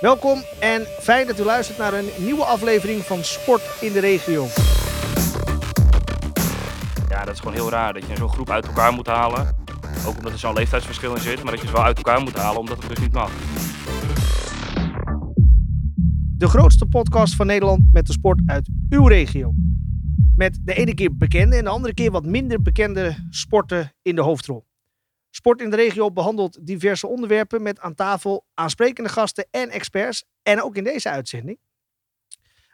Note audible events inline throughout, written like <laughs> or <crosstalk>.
Welkom en fijn dat u luistert naar een nieuwe aflevering van Sport in de Regio. Ja, dat is gewoon heel raar dat je zo'n groep uit elkaar moet halen. Ook omdat er zo'n leeftijdsverschil in zit, maar dat je ze wel uit elkaar moet halen omdat het dus niet mag. De grootste podcast van Nederland met de sport uit uw regio. Met de ene keer bekende en de andere keer wat minder bekende sporten in de hoofdrol. Sport in de regio behandelt diverse onderwerpen met aan tafel aansprekende gasten en experts. En ook in deze uitzending.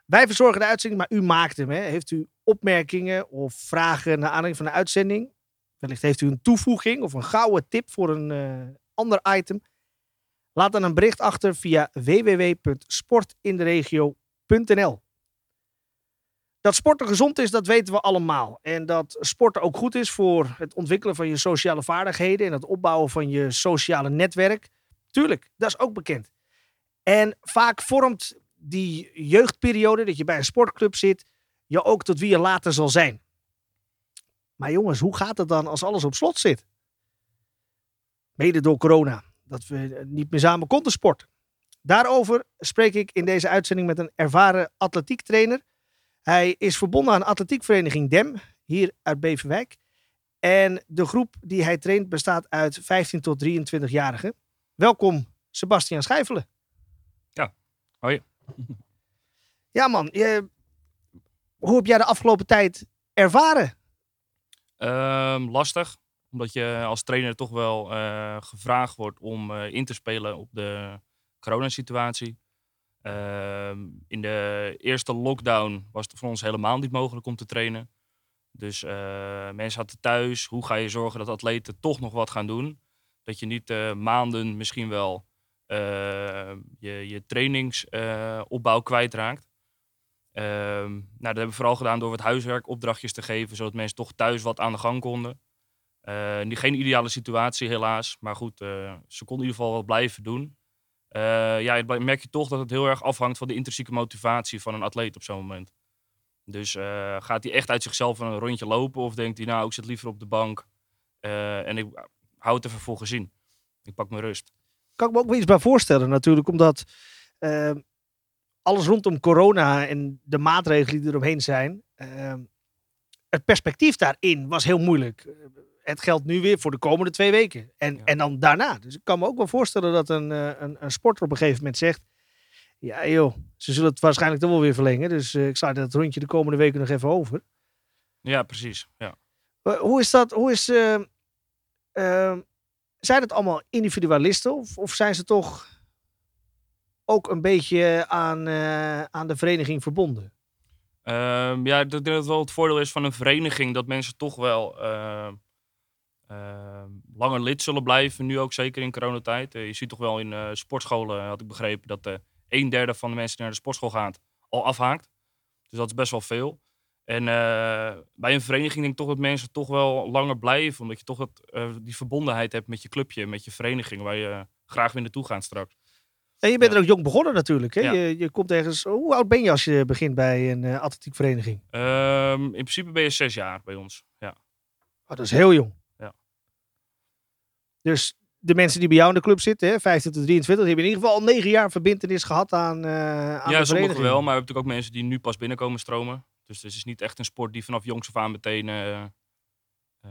Wij verzorgen de uitzending, maar u maakt hem. Hè. Heeft u opmerkingen of vragen naar aanleiding van de uitzending? Wellicht heeft u een toevoeging of een gouden tip voor een uh, ander item. Laat dan een bericht achter via www.sportinderegio.nl. Dat sporten gezond is, dat weten we allemaal. En dat sporten ook goed is voor het ontwikkelen van je sociale vaardigheden en het opbouwen van je sociale netwerk. Tuurlijk, dat is ook bekend. En vaak vormt die jeugdperiode dat je bij een sportclub zit, je ook tot wie je later zal zijn. Maar jongens, hoe gaat het dan als alles op slot zit? Mede door corona, dat we niet meer samen konden sporten. Daarover spreek ik in deze uitzending met een ervaren atletiektrainer hij is verbonden aan atletiekvereniging DEM, hier uit Beverwijk. En de groep die hij traint bestaat uit 15 tot 23-jarigen. Welkom, Sebastian Schijfelen. Ja, hoi. <laughs> Ja man, je, hoe heb jij de afgelopen tijd ervaren? Um, lastig, omdat je als trainer toch wel uh, gevraagd wordt om uh, in te spelen op de coronasituatie. Ehm, in de eerste lockdown was het voor ons helemaal niet mogelijk om te trainen. Dus uh, mensen zaten thuis. Hoe ga je zorgen dat atleten toch nog wat gaan doen? Dat je niet uh, maanden misschien wel uh, je, je trainingsopbouw kwijtraakt. Ehm, nou, dat hebben we vooral gedaan door wat huiswerkopdrachtjes te geven, zodat mensen toch thuis wat aan de gang konden. geen ideale situatie helaas, maar goed, ze konden in ieder geval wat blijven doen. Uh, ja, merk je toch dat het heel erg afhangt van de intrinsieke motivatie van een atleet op zo'n moment. Dus uh, gaat hij echt uit zichzelf een rondje lopen of denkt hij, nou, ik zit liever op de bank uh, en ik hou het even voor gezien. Ik pak mijn rust. Kan ik me ook wel iets bij voorstellen natuurlijk, omdat alles rondom corona en de maatregelen die eromheen zijn, het perspectief daarin was heel moeilijk het geldt nu weer voor de komende twee weken. En, en dan daarna. Dus ik kan me ook wel voorstellen dat een, eh, een, een sporter op een gegeven moment zegt... Ja joh, ze zullen het waarschijnlijk toch wel weer verlengen. Dus uh, ik sla dat rondje de komende weken nog even over. Ja, precies. Ja. hoe is dat? Hoe is, uh, zijn het allemaal individualisten? Of, of zijn ze toch ook een beetje aan, aan de vereniging verbonden? Um, ja, ik denk dat het wel het voordeel is van een vereniging dat mensen toch wel uh, langer lid zullen blijven. Nu ook zeker in coronatijd. Uh, je ziet toch wel in uh, sportscholen, had ik begrepen, dat een derde van de mensen die naar de sportschool gaat al afhaakt. Dus dat is best wel veel. En bij een vereniging denk ik toch dat mensen toch wel langer blijven. Omdat je toch het, die verbondenheid hebt met je clubje, met je vereniging, waar je graag weer naartoe gaat straks. En je bent er ook jong begonnen natuurlijk. Hè? Ja. Je, je komt ergens. Hoe oud ben je als je begint bij een atletiekvereniging? Um, in principe ben je zes jaar bij ons. Ja. Oh, dat is heel jong. Dus de mensen die bij jou in de club zitten, hè, 15 tot 23, die hebben in ieder geval al negen jaar verbindenis gehad aan, uh, aan ja, sommigen wel, maar we hebben natuurlijk ook mensen die nu pas binnenkomen stromen. Dus het is niet echt een sport die vanaf jongs af aan meteen uh, uh,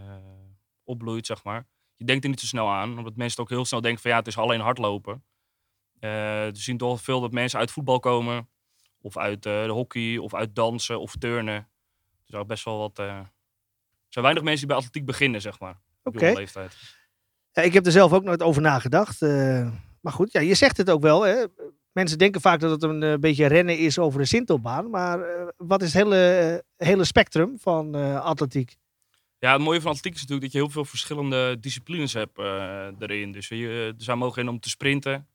opbloeit, zeg maar. Je denkt er niet zo snel aan, omdat mensen ook heel snel denken van ja, het is alleen hardlopen. we zien toch veel dat mensen uit voetbal komen, of uit de hockey, of uit dansen, of turnen. Dus ook best wel wat... er zijn weinig mensen die bij atletiek beginnen, zeg maar. Oké. Okay. Ik heb er zelf ook nooit over nagedacht. Uh, maar goed, ja, je zegt het ook wel. Hè? Mensen denken vaak dat het een uh, beetje rennen is over de Sintelbaan. Maar uh, wat is het hele, hele spectrum van atletiek? Ja, het mooie van atletiek is natuurlijk dat je heel veel verschillende disciplines hebt erin. Dus je, er zijn mogelijkheden om te sprinten.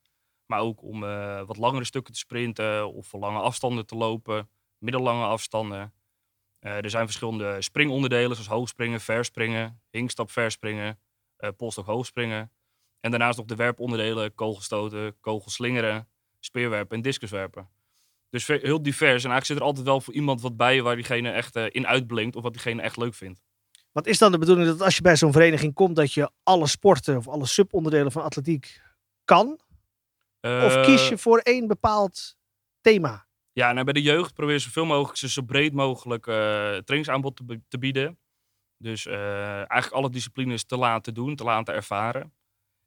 Maar ook om wat langere stukken te sprinten of voor lange afstanden te lopen. Middellange afstanden. er zijn verschillende springonderdelen zoals hoogspringen, verspringen, hinkstap, verspringen uh, polstok hoogspringen. En daarnaast nog de werponderdelen, kogelstoten, kogelslingeren, speerwerpen en discuswerpen. Dus heel divers. En eigenlijk zit er altijd wel voor iemand wat bij waar diegene echt uh, in uitblinkt of wat diegene echt leuk vindt. Wat is dan de bedoeling dat als je bij zo'n vereniging komt, dat je alle sporten of alle subonderdelen van atletiek kan? Of kies Eh, je voor één bepaald thema? Ja, nou, bij de jeugd probeer je zoveel mogelijk ze zo breed mogelijk eh, trainingsaanbod te bieden. Dus eh, eigenlijk alle disciplines te laten doen, te laten ervaren.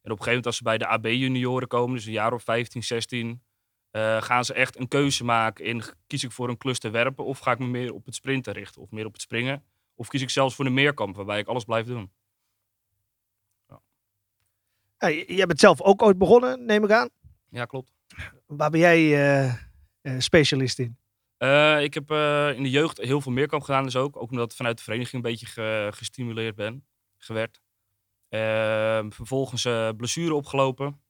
En op een gegeven moment als ze bij de AB-junioren komen, dus een jaar of 15, 16, eh, gaan ze echt een keuze maken in kies ik voor een klus te werpen of ga ik me meer op het sprinten richten of meer op het springen. Of kies ik zelfs voor de meerkamp waarbij ik alles blijf doen. Ja, jij bent zelf ook ooit begonnen, neem ik aan. Ja, klopt. Waar ben jij eh, specialist in? Eh, ik heb eh, in de jeugd heel veel meerkamp gedaan, dus ook. Ook omdat ik vanuit de vereniging een beetje ge- gestimuleerd ben, gewerd. Ehm, vervolgens eh blessure opgelopen.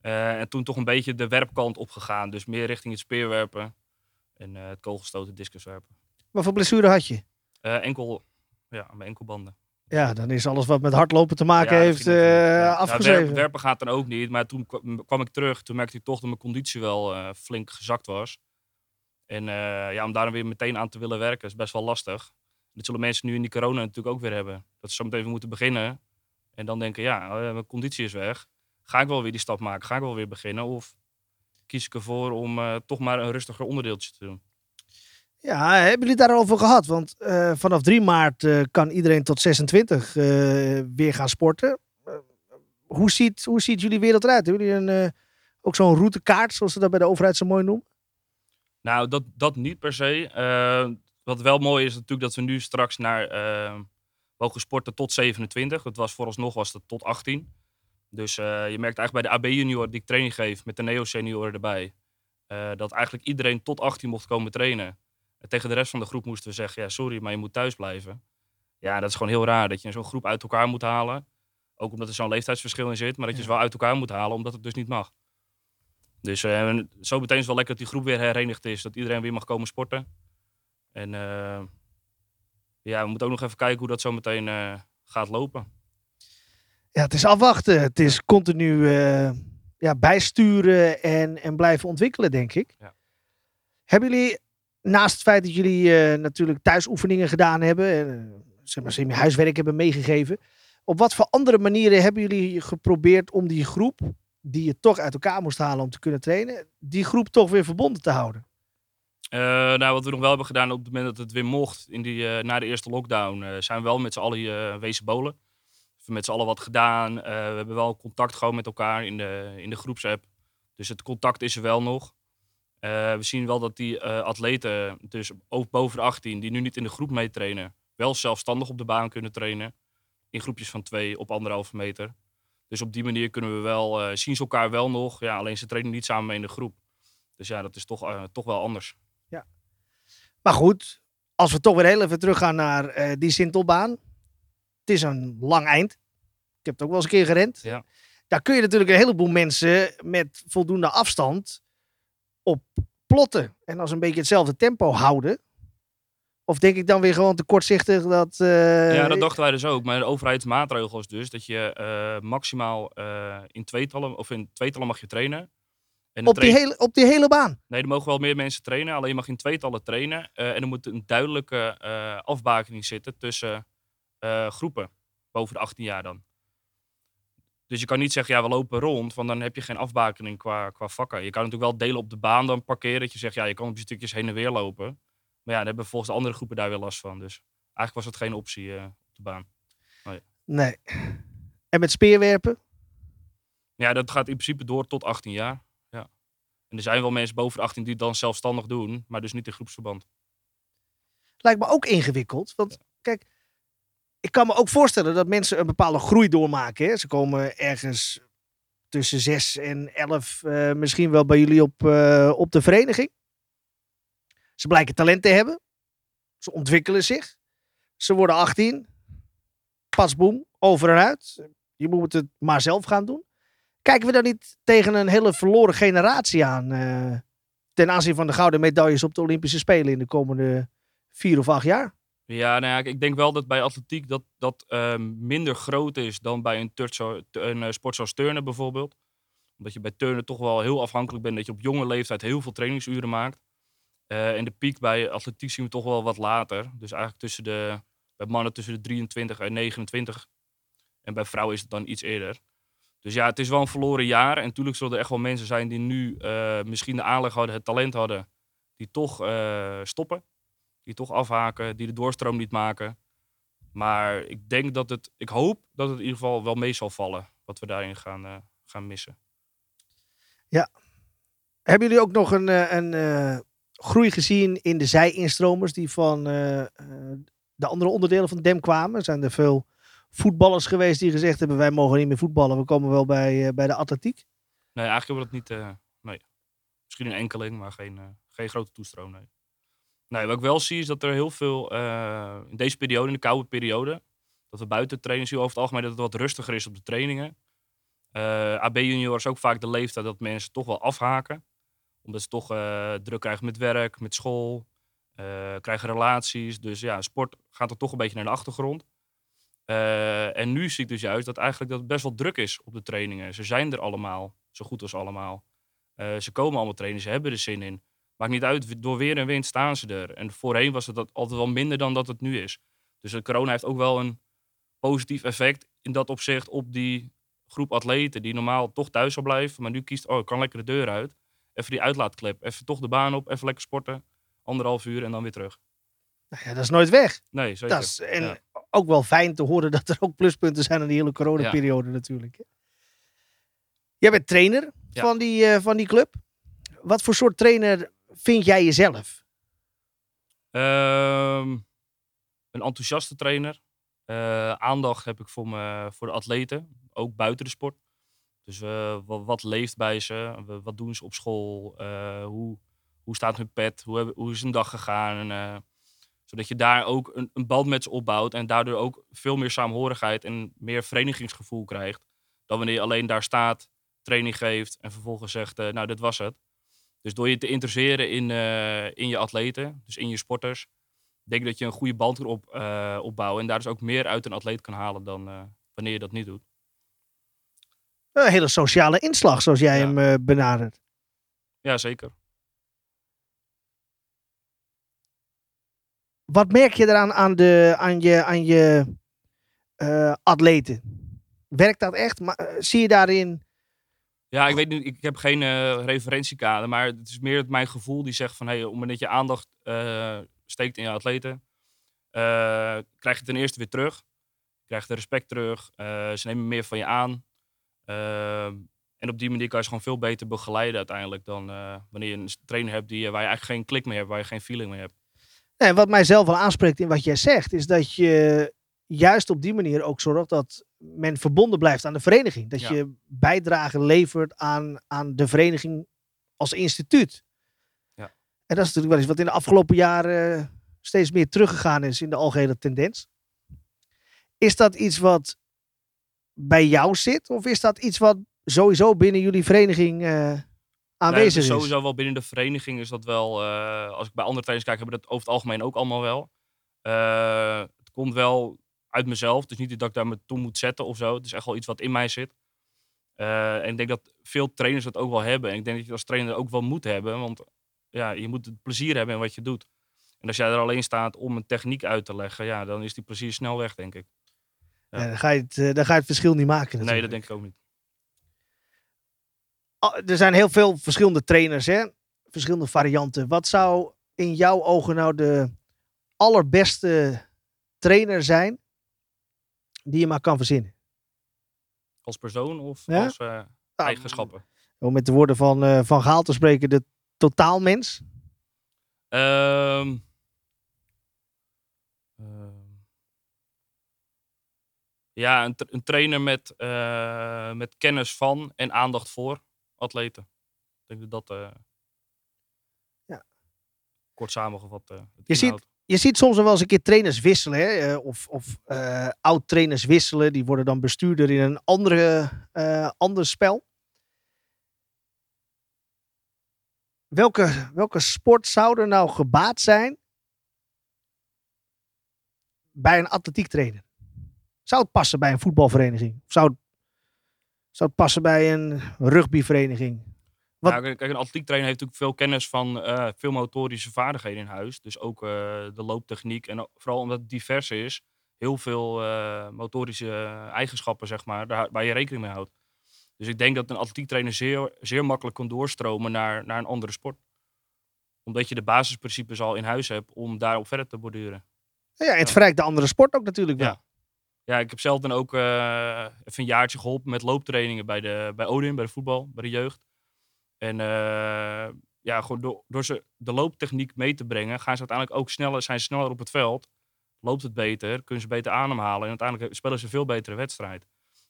Eh, en toen toch een beetje de werpkant opgegaan. Dus meer richting het speerwerpen en eh, het kogelstoten, discuswerpen. Wat voor blessure had je? Eh, enkel, ja, mijn enkelbanden. Ja, dan is alles wat met hardlopen te maken Ja, dat heeft ging natuurlijk, eh, ja. Ja, afgeschreven. werp- werpen gaat dan ook niet. Maar toen kwa- kwam ik terug. Toen merkte ik toch dat mijn conditie wel eh, flink gezakt was. En eh, ja, om daar weer meteen aan te willen werken is best wel lastig. Dat zullen mensen nu in die corona natuurlijk ook weer hebben. Dat ze zo meteen moeten beginnen. En dan denken, ja, eh, mijn conditie is weg. Ga ik wel weer die stap maken? Ga ik wel weer beginnen? Of kies ik ervoor om eh, toch maar een rustiger onderdeeltje te doen? Ja, hebben jullie het daarover gehad? Want vanaf 3 maart kan iedereen tot 26 eh, weer gaan sporten. Hoe, ziet, hoe ziet jullie wereld eruit? Hebben jullie een, ook zo'n routekaart, zoals ze dat bij de overheid zo mooi noemen? Nou, dat, dat niet per se. Eh, wat wel mooi is natuurlijk dat we nu straks naar eh, mogen sporten tot 27. Dat was vooralsnog was dat tot 18. Dus eh, je merkt eigenlijk bij de AB-junior die ik training geef met de neo-senioren erbij. eh, dat eigenlijk iedereen tot 18 mocht komen trainen. En tegen de rest van de groep moesten we zeggen, ja sorry, maar je moet thuis blijven. Ja, dat is gewoon heel raar dat je zo'n groep uit elkaar moet halen. Ook omdat er zo'n leeftijdsverschil in zit, maar dat je ze wel uit elkaar moet halen omdat het dus niet mag. Dus eh, zo meteen is het wel lekker dat die groep weer herenigd is. Dat iedereen weer mag komen sporten. En eh, ja, we moeten ook nog even kijken hoe dat zo meteen eh, gaat lopen. Ja, het is afwachten. Het is continu ja, bijsturen en, en blijven ontwikkelen, denk ik. Ja. Hebben jullie, naast het feit dat jullie natuurlijk thuisoefeningen gedaan hebben, en, zeg maar semi-huiswerk hebben meegegeven, op wat voor andere manieren hebben jullie geprobeerd om die groep, die je toch uit elkaar moest halen om te kunnen trainen, die groep toch weer verbonden te houden? Eh, nou, wat we nog wel hebben gedaan op het moment dat het weer mocht, in die, eh, na de eerste lockdown, eh, zijn we wel met z'n allen wezen bolen. We hebben met z'n allen wat gedaan. We hebben wel contact gewoon met elkaar in de, in de groepsapp. Dus het contact is er wel nog. We zien wel dat die atleten, dus boven de 18, die nu niet in de groep meetrainen, wel zelfstandig op de baan kunnen trainen. In groepjes van twee op anderhalve meter. Dus op die manier kunnen we wel, eh, zien ze elkaar wel nog. Ja, alleen ze trainen niet samen in de groep. Dus ja, dat is toch, eh, toch wel anders. Maar goed, als we toch weer heel even teruggaan naar eh, die Sintelbaan. Het is een lang eind. Ik heb het ook wel eens een keer gerend. Ja. Daar kun je natuurlijk een heleboel mensen met voldoende afstand op plotten. En als een beetje hetzelfde tempo houden. Of denk ik dan weer gewoon te kortzichtig dat... eh, Ja, dat dachten wij dus ook. Maar de overheidsmaatregel is dus dat je eh, maximaal eh, in tweetallen, of in tweetallen mag je trainen. En op, die hele, op die hele baan. Nee, er mogen wel meer mensen trainen. Alleen je mag in tweetallen trainen. en er moet een duidelijke afbakening zitten tussen groepen. Boven de 18 jaar dan. Dus je kan niet zeggen, ja, we lopen rond. Want dan heb je geen afbakening qua, qua vakken. Je kan natuurlijk wel delen op de baan dan parkeren. Dat je zegt, ja, je kan op die stukjes heen en weer lopen. Maar ja, dan hebben volgens de andere groepen daar weer last van. Dus eigenlijk was het geen optie eh, op de baan. Nee. En met speerwerpen? Ja, dat gaat in principe door tot 18 jaar. Ja. En er zijn wel mensen boven de 18 die het dan zelfstandig doen, maar dus niet in groepsverband. lijkt me ook ingewikkeld. Want kijk, ik kan me ook voorstellen dat mensen een bepaalde groei doormaken. Hè? Ze komen ergens tussen 6 en 11 eh, misschien wel bij jullie op, eh, op de vereniging. Ze blijken talent te hebben. Ze ontwikkelen zich. Ze worden 18. Pas boem, over en uit. Je moet het maar zelf gaan doen. Kijken we dan niet tegen een hele verloren generatie aan eh, ten aanzien van de gouden medailles op de Olympische Spelen in de komende vier of acht jaar? Ja, nou ja, ik denk wel dat bij atletiek dat, dat eh, minder groot is dan bij een, een eh, sport zoals turnen bijvoorbeeld. Omdat je bij turnen toch wel heel afhankelijk bent dat je op jonge leeftijd heel veel trainingsuren maakt. Eh, en de piek bij atletiek zien we toch wel wat later. Dus eigenlijk tussen de, bij mannen tussen de 23 en 29. En bij vrouwen is het dan iets eerder. Dus ja, het is wel een verloren jaar. En natuurlijk zullen er echt wel mensen zijn die nu eh, misschien de aanleg hadden, het talent hadden, die toch eh, stoppen. Die toch afhaken, die de doorstroom niet maken. Maar ik denk dat het, ik hoop dat het in ieder geval wel mee zal vallen. Wat we daarin gaan, gaan missen. Hebben jullie ook nog een, een groei gezien in de zij-instromers die van eh, eh, de andere onderdelen van de Dem kwamen? Zijn er veel voetballers geweest die gezegd hebben: wij mogen niet meer voetballen, we komen wel bij, eh, bij de atletiek? Nee, eigenlijk hebben we dat niet. nee. Misschien een enkeling, maar geen, geen grote toestroom. Nee. nee, wat ik wel zie is dat er heel veel in deze periode, in de koude periode, dat we buiten trainen zien over het algemeen dat het wat rustiger is op de trainingen. AB junior is ook vaak de leeftijd dat mensen toch wel afhaken. Omdat ze toch eh, druk krijgen met werk, met school, eh, krijgen relaties. Dus ja, sport gaat er toch een beetje naar de achtergrond. Eh, en nu zie ik dus juist dat eigenlijk dat best wel druk is op de trainingen. Ze zijn er allemaal, zo goed als allemaal. Ze komen allemaal trainen, ze hebben er zin in. Maakt niet uit, door weer en wind staan ze er. En voorheen was het dat altijd wel minder dan dat het nu is. Dus de corona heeft ook wel een positief effect in dat opzicht op die groep atleten die normaal toch thuis zou blijven. Maar nu kiest, oh, ik kan lekker de deur uit. Even die uitlaatklep, even toch de baan op, even lekker sporten. Anderhalf uur en dan weer terug. Nou ja, dat is nooit weg. Nee, zeker. Dat is, en Ja. ook wel fijn te horen dat er ook pluspunten zijn aan die hele coronaperiode natuurlijk. hè. Jij bent trainer Ja. van, die, eh, van die club. Wat voor soort trainer vind jij jezelf? Ehm, een enthousiaste trainer. Eh, aandacht heb ik voor, me, voor de atleten, ook buiten de sport. Dus wat, leeft bij ze? Wat doen ze op school? Eh, hoe, hoe staat hun pet? Hoe, hoe is hun dag gegaan? Eh, zodat je daar ook een, een band met ze opbouwt en daardoor ook veel meer saamhorigheid en meer verenigingsgevoel krijgt. Dan wanneer je alleen daar staat, training geeft en vervolgens zegt, eh, nou dit was het. Dus door je te interesseren in, in je atleten, dus in je sporters, denk ik dat je een goede band kan op, eh, opbouwen. En daar dus ook meer uit een atleet kan halen dan wanneer je dat niet doet. Een hele sociale inslag, zoals jij Ja. hem eh, benadert. Ja, zeker. Wat merk je eraan aan, de, aan je, aan je eh, atleten? Werkt dat echt? Maar, eh, zie je daarin... Ja, ik weet niet, ik heb geen referentiekader, maar het is meer mijn gevoel die zegt van, hey, op het moment dat je aandacht steekt in je atleten, krijg je ten eerste weer terug. Je krijgt de respect terug, ze nemen meer van je aan. Ehm, en op die manier kan je ze gewoon veel beter begeleiden uiteindelijk dan eh, wanneer je een trainer hebt die, eh, waar je eigenlijk geen klik mee hebt, waar je geen feeling mee hebt. Nee, wat mij zelf wel aanspreekt in wat jij zegt, is dat je juist op die manier ook zorgt dat men verbonden blijft aan de vereniging. Dat Ja. je bijdrage levert aan, aan de vereniging als instituut. Ja. En dat is natuurlijk wel iets wat in de afgelopen jaren eh, steeds meer teruggegaan is in de algehele tendens. Is dat iets wat bij jou zit? Of is dat iets wat sowieso binnen jullie vereniging Nee, dat aanwezig is is? sowieso wel binnen de vereniging is dat wel. eh, als ik bij andere trainers kijk, hebben we dat over het algemeen ook allemaal wel. Eh, het komt wel uit mezelf. Dus niet dat ik daar me toe moet zetten of zo. Het is echt wel iets wat in mij zit. En ik denk dat veel trainers dat ook wel hebben. En ik denk dat je als trainer ook wel moet hebben. Want ja, je moet het plezier hebben in wat je doet. En als jij er alleen staat om een techniek uit te leggen, ja, dan is die plezier snel weg, denk ik. Ja. Dan, ga je het, eh, dan ga je het verschil niet maken. Nee, natuurlijk. dat denk ik ook niet. Ah, er zijn heel veel verschillende trainers, hè? verschillende varianten. Wat zou in jouw ogen nou de allerbeste trainer zijn die je maar kan verzinnen? Als persoon of Ja? als eh, Nou, eigenschappen? Om met de woorden van eh, Van Gaal te spreken, de totaalmens. Ehm ja, een, tra- een trainer met, eh, met kennis van en aandacht voor atleten. Ik denk dat dat eh, Ja. kort samengevat het Je ziet-. Je ziet soms wel eens een keer trainers wisselen, hè? of, of oud-trainers wisselen. Die worden dan bestuurder in een andere, ander spel. Welke, welke sport zou er nou gebaat zijn bij een atletiektrainer? Zou het passen bij een voetbalvereniging? Of zou het, zou het passen bij een rugbyvereniging? Wat- Ja, kijk, een atletiektrainer heeft natuurlijk veel kennis van eh, veel motorische vaardigheden in huis. Dus ook eh, de looptechniek. En vooral omdat het divers is, heel veel eh, motorische eigenschappen, zeg maar, daar, waar je rekening mee houdt. Dus ik denk dat een atletiektrainer zeer, zeer makkelijk kan doorstromen naar, naar een andere sport. Omdat je de basisprincipes al in huis hebt om daarop verder te borduren. Ja, het verrijkt de andere sport ook natuurlijk wel. Ja. Ja, ik heb zelf dan ook eh, even een jaartje geholpen met looptrainingen bij, de, bij Odin, bij de voetbal, bij de jeugd. En eh, ja, gewoon door, door ze de looptechniek mee te brengen, gaan ze uiteindelijk ook sneller, zijn ze sneller op het veld. Loopt het beter, kunnen ze beter ademhalen en uiteindelijk spelen ze een veel betere wedstrijd.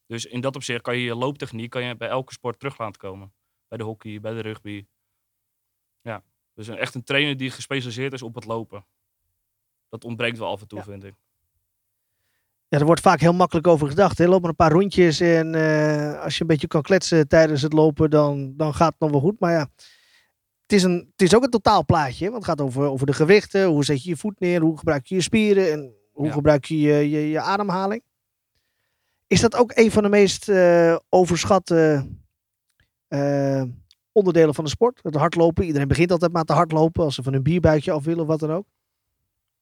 Dus in dat opzicht kan je je looptechniek kan je bij elke sport terug laten komen. Bij de hockey, bij de rugby. Ja, dus een, echt een trainer die gespecialiseerd is op het lopen. Dat ontbreekt wel af en toe, Ja. vind ik. Ja, er wordt vaak heel makkelijk over gedacht. Hè? Loop maar een paar rondjes en eh, als je een beetje kan kletsen tijdens het lopen, dan, dan gaat het nog wel goed. Maar ja, het is, een, het is ook een totaalplaatje. hè, Want het gaat over, over de gewichten, hoe zet je je voet neer, hoe gebruik je je spieren en hoe Ja. gebruik je je, je je ademhaling. Is dat ook een van de meest eh, overschatte eh, onderdelen van de sport? Het hardlopen. Iedereen begint altijd maar te hardlopen als ze van hun bierbuikje af willen of wat dan ook.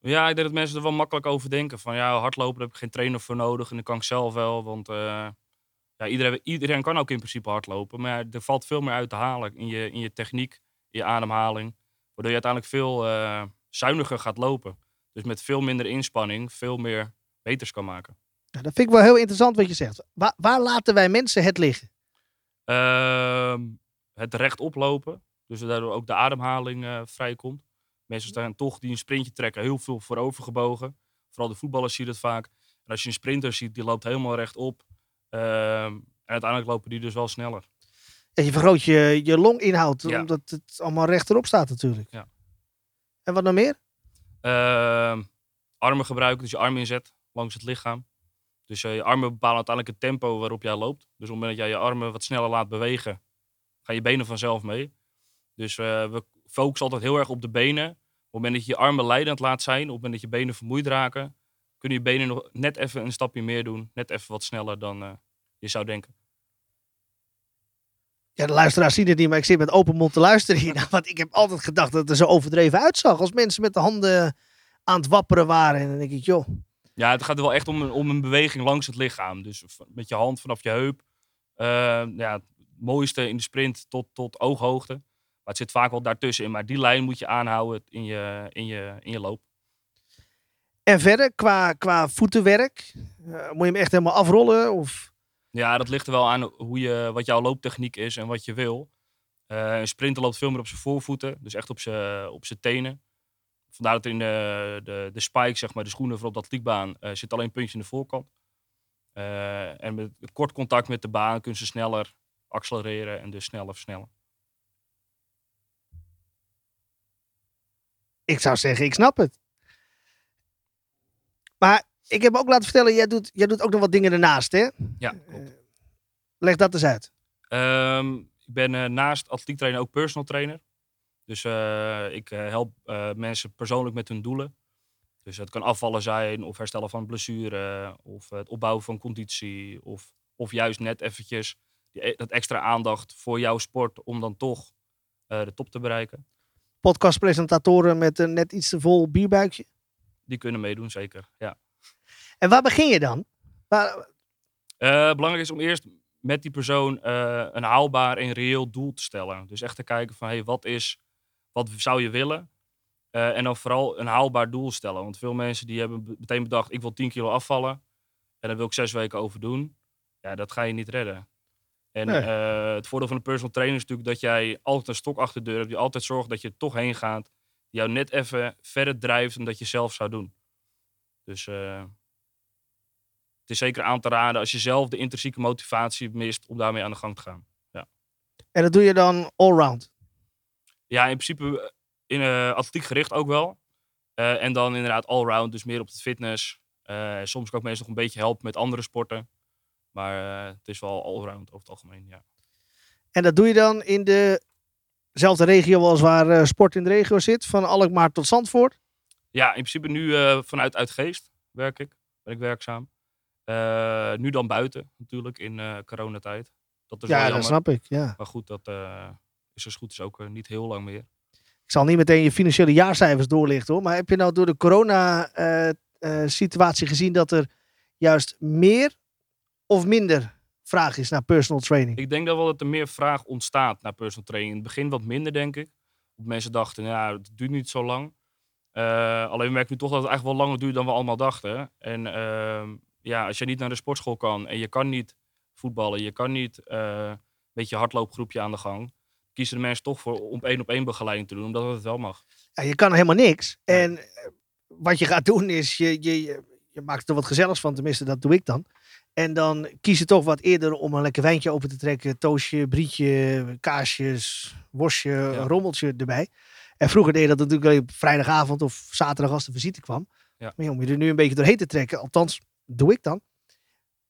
Ja, ik denk dat mensen er wel makkelijk over denken. Van ja, hardlopen daar heb ik geen trainer voor nodig en dat kan ik zelf wel. Want eh, ja, iedereen, iedereen kan ook in principe hardlopen. Maar er valt veel meer uit te halen in je, in je techniek, in je ademhaling. Waardoor je uiteindelijk veel eh, zuiniger gaat lopen. Dus met veel minder inspanning veel meer beters kan maken. Ja, dat vind ik wel heel interessant wat je zegt. Waar, waar laten wij mensen het liggen? Ehm, het rechtop lopen. Dus daardoor ook de ademhaling eh vrijkomt. Mensen staan toch die een sprintje trekken heel veel voorover gebogen. Vooral de voetballers zie je dat vaak. En als je een sprinter ziet, die loopt helemaal rechtop. Ehm, en uiteindelijk lopen die dus wel sneller. Ja, je vergroot je, je longinhoud, Ja. omdat het allemaal rechterop staat natuurlijk. Ja. En wat nog meer? Ehm, armen gebruiken, dus je arm inzet langs het lichaam. Dus eh, je armen bepalen uiteindelijk het tempo waarop jij loopt. Dus op het moment dat jij je armen wat sneller laat bewegen, gaan je benen vanzelf mee. Dus eh, we focussen altijd heel erg op de benen. Op het moment dat je je armen leidend laat zijn, op het moment dat je benen vermoeid raken, kunnen je benen nog net even een stapje meer doen. Net even wat sneller dan eh, je zou denken. Ja, de luisteraars zien het niet, maar ik zit met open mond te luisteren hier. <laughs> Want ik heb altijd gedacht dat het er zo overdreven uitzag. Als mensen met de handen aan het wapperen waren. En dan denk ik, joh. Ja, het gaat er wel echt om een, om een beweging langs het lichaam. Dus met je hand vanaf je heup. Eh, ja, het mooiste in de sprint tot, tot ooghoogte. Het zit vaak wel daartussenin. Maar die lijn moet je aanhouden in je, in je, in je loop. En verder, qua, qua voetenwerk, eh, moet je hem echt helemaal afrollen? Of... Ja, dat ligt er wel aan hoe je, wat jouw looptechniek is en wat je wil. Eh, een sprinter loopt veel meer op zijn voorvoeten. Dus echt op zijn, op zijn tenen. Vandaar dat in de, de, de spike, zeg maar, de schoenen voor op de atletiekbaan, eh, zit alleen een puntje in de voorkant. En met kort contact met de baan kunnen ze sneller accelereren en dus sneller versnellen. Ik zou zeggen, ik snap het. Maar ik heb ook laten vertellen, jij doet, jij doet ook nog wat dingen ernaast, hè? Ja, klopt. Leg dat eens uit. Ehm, ik ben eh, naast atletiek trainer ook personal trainer. Dus eh, ik eh, help eh, mensen persoonlijk met hun doelen. Dus het kan afvallen zijn, of herstellen van blessure, of het opbouwen van conditie, of, of juist net eventjes die, e- dat extra aandacht voor jouw sport om dan toch eh, de top te bereiken. Podcastpresentatoren met een net iets te vol bierbuikje. Die kunnen meedoen, zeker. Ja. En waar begin je dan? Waar, Eh, belangrijk is om eerst met die persoon eh, een haalbaar en reëel doel te stellen. Dus echt te kijken van, hey, wat, is, wat zou je willen? Eh, en dan vooral een haalbaar doel stellen. Want veel mensen die hebben be- meteen bedacht, ik wil 10 kilo afvallen. En daar wil ik zes weken over doen. Ja, dat ga je niet redden. En Nee. eh, het voordeel van een personal trainer is natuurlijk dat jij altijd een stok achter de deur hebt. Die altijd zorgt dat je er toch heen gaat. Die jou net even verder drijft dan dat je zelf zou doen. Dus eh, het is zeker aan te raden als je zelf de intrinsieke motivatie mist om daarmee aan de gang te gaan. en dat doe je dan allround. Ja, in principe eh, in atletiek gericht ook wel. En dan inderdaad allround, dus meer op de fitness. Soms kan ik mensen nog een beetje helpen met andere sporten. Maar eh, het is wel allround over het algemeen, ja. En dat doe je dan in dezelfde regio als waar eh, sport in de regio zit. Van Alkmaar tot Zandvoort. Ja, in principe nu eh, vanuit Uitgeest werk ik, ben ik werkzaam. Nu dan buiten natuurlijk in coronatijd. Dat is Ja, dat snap ik. Ja. Maar goed, dat is als goed is ook niet heel lang meer. Ik zal niet meteen je financiële jaarcijfers doorlichten hoor. Maar heb je nou door de corona-situatie gezien dat er juist meer of minder vraag is naar personal training? Ik denk dat wel dat er meer vraag ontstaat naar personal training. In het begin wat minder, denk ik. Mensen dachten, nou, het duurt niet zo lang. Uh, alleen we merken nu toch dat het eigenlijk wel langer duurt dan we allemaal dachten. En uh, ja, als je niet naar de sportschool kan en je kan niet voetballen, je kan niet uh, een beetje hardloopgroepje aan de gang, kiezen de mensen toch voor om één op één begeleiding te doen, omdat het wel mag. Ja, je kan helemaal niks. En wat je gaat doen is, je, je, je maakt er wat gezelligs van, tenminste dat doe ik dan. En dan kies je toch wat eerder om een lekker wijntje open te trekken. Toastje, brietje, kaasjes, worstje, ja. rommeltje erbij. En vroeger deed je dat natuurlijk alleen op vrijdagavond of zaterdag als de visite kwam. Ja. Maar om je er nu een beetje doorheen te trekken, althans doe ik dan,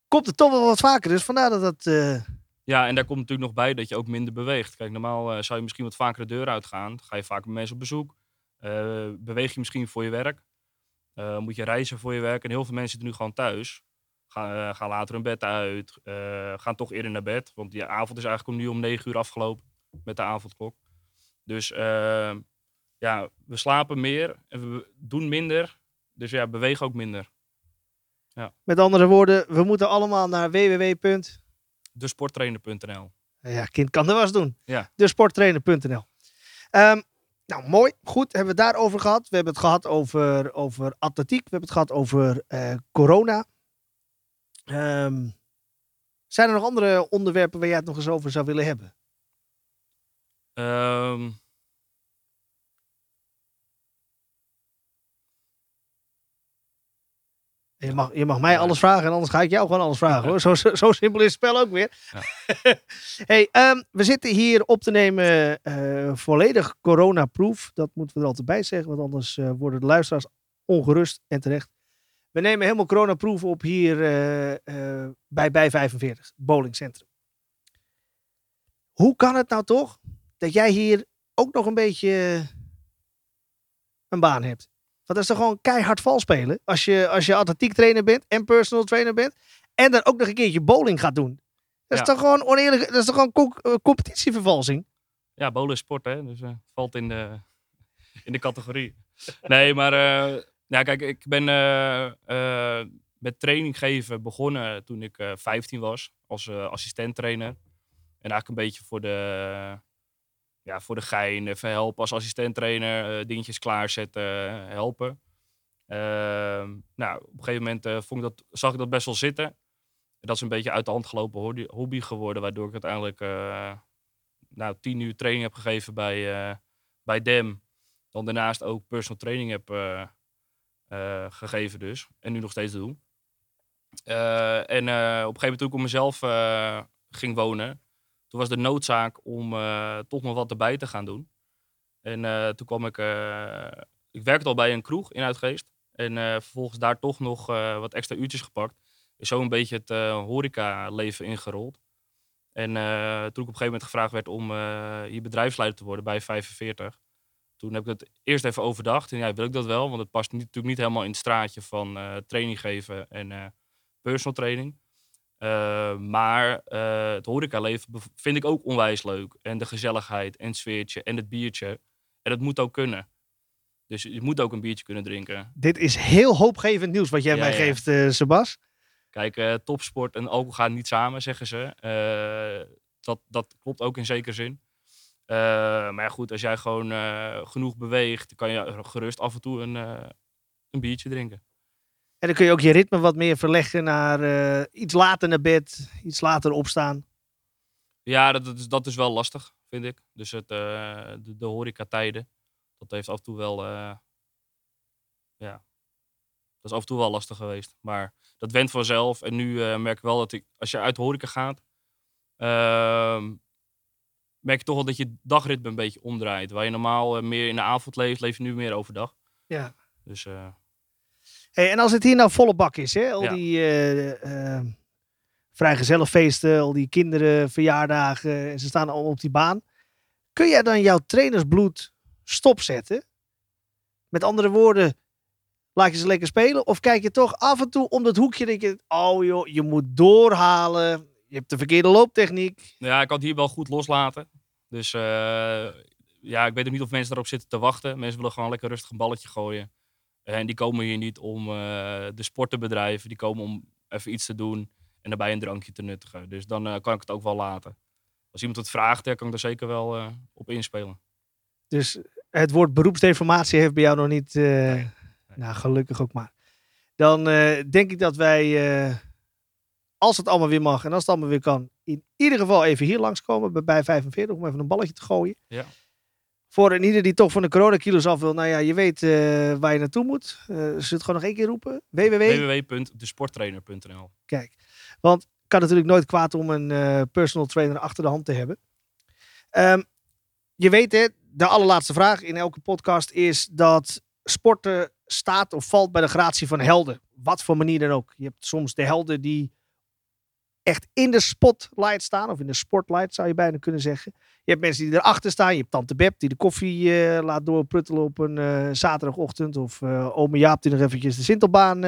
komt het toch wel wat vaker. Dus vandaar dat dat... Uh... Ja, en daar komt natuurlijk nog bij dat je ook minder beweegt. Kijk, normaal uh, zou je misschien wat vaker de deur uitgaan. Ga je vaker met mensen op bezoek. Uh, beweeg je misschien voor je werk. moet je reizen voor je werk. En heel veel mensen zitten nu gewoon thuis. Gaan, gaan later hun bed uit. gaan toch eerder naar bed. Want die avond is eigenlijk nu om negen uur afgelopen. Met de avondklok. Dus ja, we slapen meer en we doen minder. Dus ja, bewegen ook minder. Ja. Met andere woorden, we moeten allemaal naar www.desporttrainer.nl Ja, kind kan de was doen. Ja. Desporttrainer.nl um, Nou, mooi. Goed, hebben we het daarover gehad. We hebben het gehad over, over atletiek. We hebben het gehad over uh, corona. Um, zijn er nog andere onderwerpen waar jij het nog eens over zou willen hebben? Um, Je mag, je mag mij alles vragen en anders ga ik jou gewoon alles vragen hoor. Zo, zo, zo simpel is het spel ook weer. Ja. <laughs> hey, um, we zitten hier op te nemen uh, volledig corona-proof. Dat moeten we er altijd bij zeggen, want anders uh, worden de luisteraars ongerust en terecht. We nemen helemaal corona-proof op hier uh, bij Bij 45, bowlingcentrum. Hoe kan het nou toch dat jij hier ook nog een beetje een baan hebt? Want dat is toch gewoon keihard vals spelen. Als je, als je atletiek trainer bent en personal trainer bent. En dan ook nog een keertje bowling gaat doen. Dat is toch gewoon oneerlijk. Dat is toch gewoon co uh, competitievervalsing. Ja, bowling is sport hè. Dus uh, valt in de, in de categorie. Nee, maar uh, ja, kijk, ik ben met training geven begonnen toen ik 15 was. Als assistent trainer. En eigenlijk een beetje voor de ja, voor de gein, even helpen als assistent-trainer, uh, dingetjes klaarzetten, helpen. Uh, nou, op een gegeven moment vond ik dat, zag ik dat best wel zitten. En dat is een beetje uit de hand gelopen hobby geworden, waardoor ik uiteindelijk nou, tien uur training heb gegeven bij, bij DEM. Dan daarnaast ook personal training heb gegeven dus. En nu nog steeds doe. en op een gegeven moment toen ik op mezelf ging wonen, toen was de noodzaak om uh, toch nog wat erbij te gaan doen. En uh, toen kwam ik, uh, ik werkte al bij een kroeg in Uitgeest. En vervolgens daar toch nog wat extra uurtjes gepakt. Is zo een beetje het horeca-leven ingerold. En toen ik op een gegeven moment gevraagd werd om hier bedrijfsleider te worden bij 45. Toen heb ik het eerst even overdacht. En ja, wil ik dat wel? Want het past niet, natuurlijk niet helemaal in het straatje van training geven en personal training. Uh, maar het horecaleven vind ik ook onwijs leuk. En de gezelligheid en het sfeertje en het biertje. En dat moet ook kunnen. Dus je moet ook een biertje kunnen drinken. Dit is heel hoopgevend nieuws wat jij ja, mij ja. geeft, Sebas. Kijk, topsport en alcohol gaan niet samen, zeggen ze. dat, dat klopt ook in zekere zin. Maar ja, goed, als jij gewoon genoeg beweegt, kan je gerust af en toe een, een biertje drinken. En dan kun je ook je ritme wat meer verleggen naar iets later naar bed, iets later opstaan. Ja, dat, dat, is, dat is wel lastig, vind ik. Dus het, de, de horecatijden, dat heeft af en toe wel, ja, dat is af en toe wel lastig geweest. Maar dat went vanzelf. En nu merk ik wel dat ik, als je uit de horeca gaat, ehm, merk je toch wel dat je dagritme een beetje omdraait. Waar je normaal meer in de avond leeft, leef je nu meer overdag. Ja. Dus... Hey, en als het hier nou volle bak is, hè? al ja. die uh, uh, vrijgezellenfeesten, al die kinderen, verjaardagen, en ze staan allemaal op die baan. Kun jij dan jouw trainersbloed stopzetten? Met andere woorden, laat je ze lekker spelen? Of kijk je toch af en toe om dat hoekje, denk je, oh joh, je moet doorhalen. Je hebt de verkeerde looptechniek. Ja, ik had hier wel goed loslaten. Dus uh, ja, ik weet ook niet of mensen daarop zitten te wachten. Mensen willen gewoon lekker rustig een balletje gooien. En die komen hier niet om uh, de sport te bedrijven. Die komen om even iets te doen. en daarbij een drankje te nuttigen. Dus dan eh, kan ik het ook wel laten. Als iemand het vraagt, ja, kan ik er zeker wel eh, op inspelen. Dus het woord beroepsdeformatie heeft bij jou nog niet... eh, Nee. Nou, gelukkig ook maar. Dan eh, denk ik dat wij, eh, als het allemaal weer mag en als het allemaal weer kan, in ieder geval even hier langskomen bij, bij 45 om even een balletje te gooien. Ja. Voor een ieder die toch van de coronakilo's af wil, nou ja, je weet eh, waar je naartoe moet. Eh zullen we het gewoon nog één keer roepen? www. www.desporttrainer.nl Kijk, want het kan natuurlijk nooit kwaad om een eh, personal trainer achter de hand te hebben. Ehm, je weet hè, de allerlaatste vraag in elke podcast is dat sporten staat of valt bij de gratie van helden. Wat voor manier dan ook. Je hebt soms de helden die echt in de spotlight staan, of in de sportlight zou je bijna kunnen zeggen. Je hebt mensen die erachter staan. Je hebt tante Beb die de koffie eh, laat doorpruttelen op een eh, zaterdagochtend. Of eh ome Jaap die nog eventjes de Sintelbaan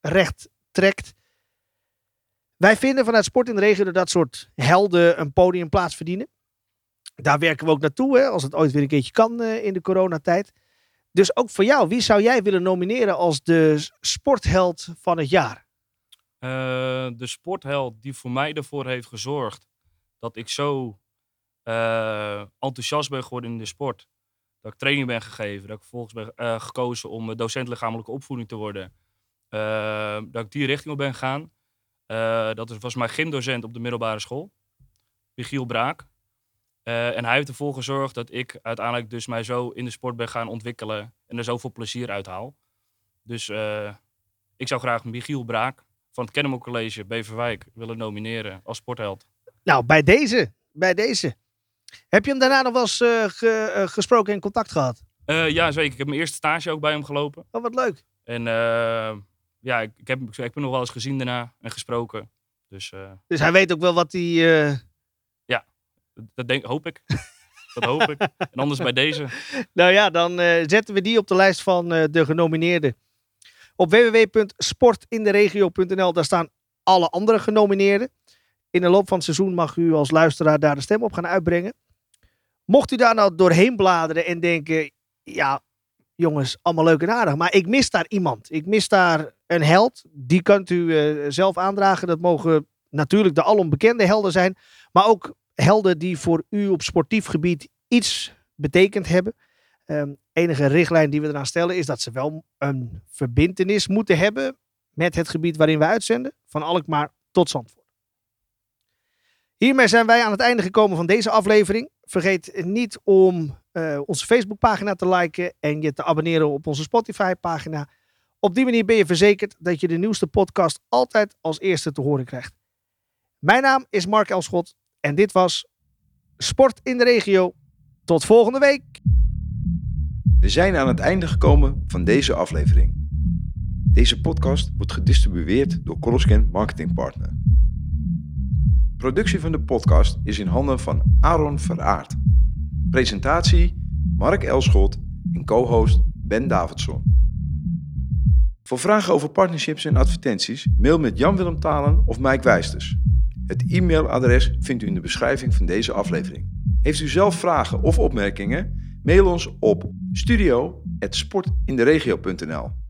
recht trekt. Wij vinden vanuit Sport in de Regio dat dat soort helden een podiumplaats verdienen. Daar werken we ook naartoe, hè, als het ooit weer een keertje kan in de coronatijd. Dus ook voor jou, wie zou jij willen nomineren als de sportheld van het jaar? Eh, de sportheld die voor mij ervoor heeft gezorgd dat ik zo eh, enthousiast ben geworden in de sport. Dat ik training ben gegeven. Dat ik vervolgens ben eh, gekozen om docent lichamelijke opvoeding te worden. Dat ik die richting op ben gegaan. Dat was mijn gymdocent op de middelbare school. Michiel Braak. En hij heeft ervoor gezorgd dat ik uiteindelijk dus mij zo in de sport ben gaan ontwikkelen. En er zoveel plezier uit haal. Dus ik zou graag Michiel Braak van het Kennemer College Beverwijk willen nomineren als sportheld. Nou, bij deze. Bij deze. Heb je hem daarna nog wel eens eh, ge- eh, gesproken en contact gehad? Eh, ja, zeker. Ik heb mijn eerste stage ook bij hem gelopen. Oh, wat leuk. En ja, ik, ik, heb, ik heb hem nog wel eens gezien daarna en gesproken. Dus Dus hij weet ook wel wat hij... eh, dat- dat denk, hoop ik. <laughs> dat hoop ik. En anders bij deze. Nou ja, dan zetten we die op de lijst van de genomineerden. Op www.sportinderegio.nl, daar staan alle andere genomineerden. In de loop van het seizoen mag u als luisteraar daar de stem op gaan uitbrengen. Mocht u daar nou doorheen bladeren en denken, ja, jongens, allemaal leuk en aardig, maar ik mis daar iemand. Ik mis daar een held. Die kunt u eh, zelf aandragen. Dat mogen natuurlijk de alom bekende helden zijn, maar ook helden die voor u op sportief gebied iets betekend hebben. Ehm, enige richtlijn die we eraan stellen is dat ze wel een verbintenis moeten hebben met het gebied waarin we uitzenden. Van Alkmaar tot Zandvoort. Hiermee zijn wij aan het einde gekomen van deze aflevering. Vergeet niet om eh, onze Facebookpagina te liken en je te abonneren op onze Spotify-pagina. Op die manier ben je verzekerd dat je de nieuwste podcast altijd als eerste te horen krijgt. Mijn naam is Mark Elschot en dit was Sport in de Regio. Tot volgende week. We zijn aan het einde gekomen van deze aflevering. Deze podcast wordt gedistribueerd door Coloscan Marketing Partner. Productie van de podcast is in handen van Aaron Veraard. Presentatie Mark Elschot en co-host Ben Davidson. Voor vragen over partnerships en advertenties mail met Jan-Willem Talen of Mike Wijsters. Het e-mailadres vindt u in de beschrijving van deze aflevering. Heeft u zelf vragen of opmerkingen? Mail ons op studio.sportinderegio.nl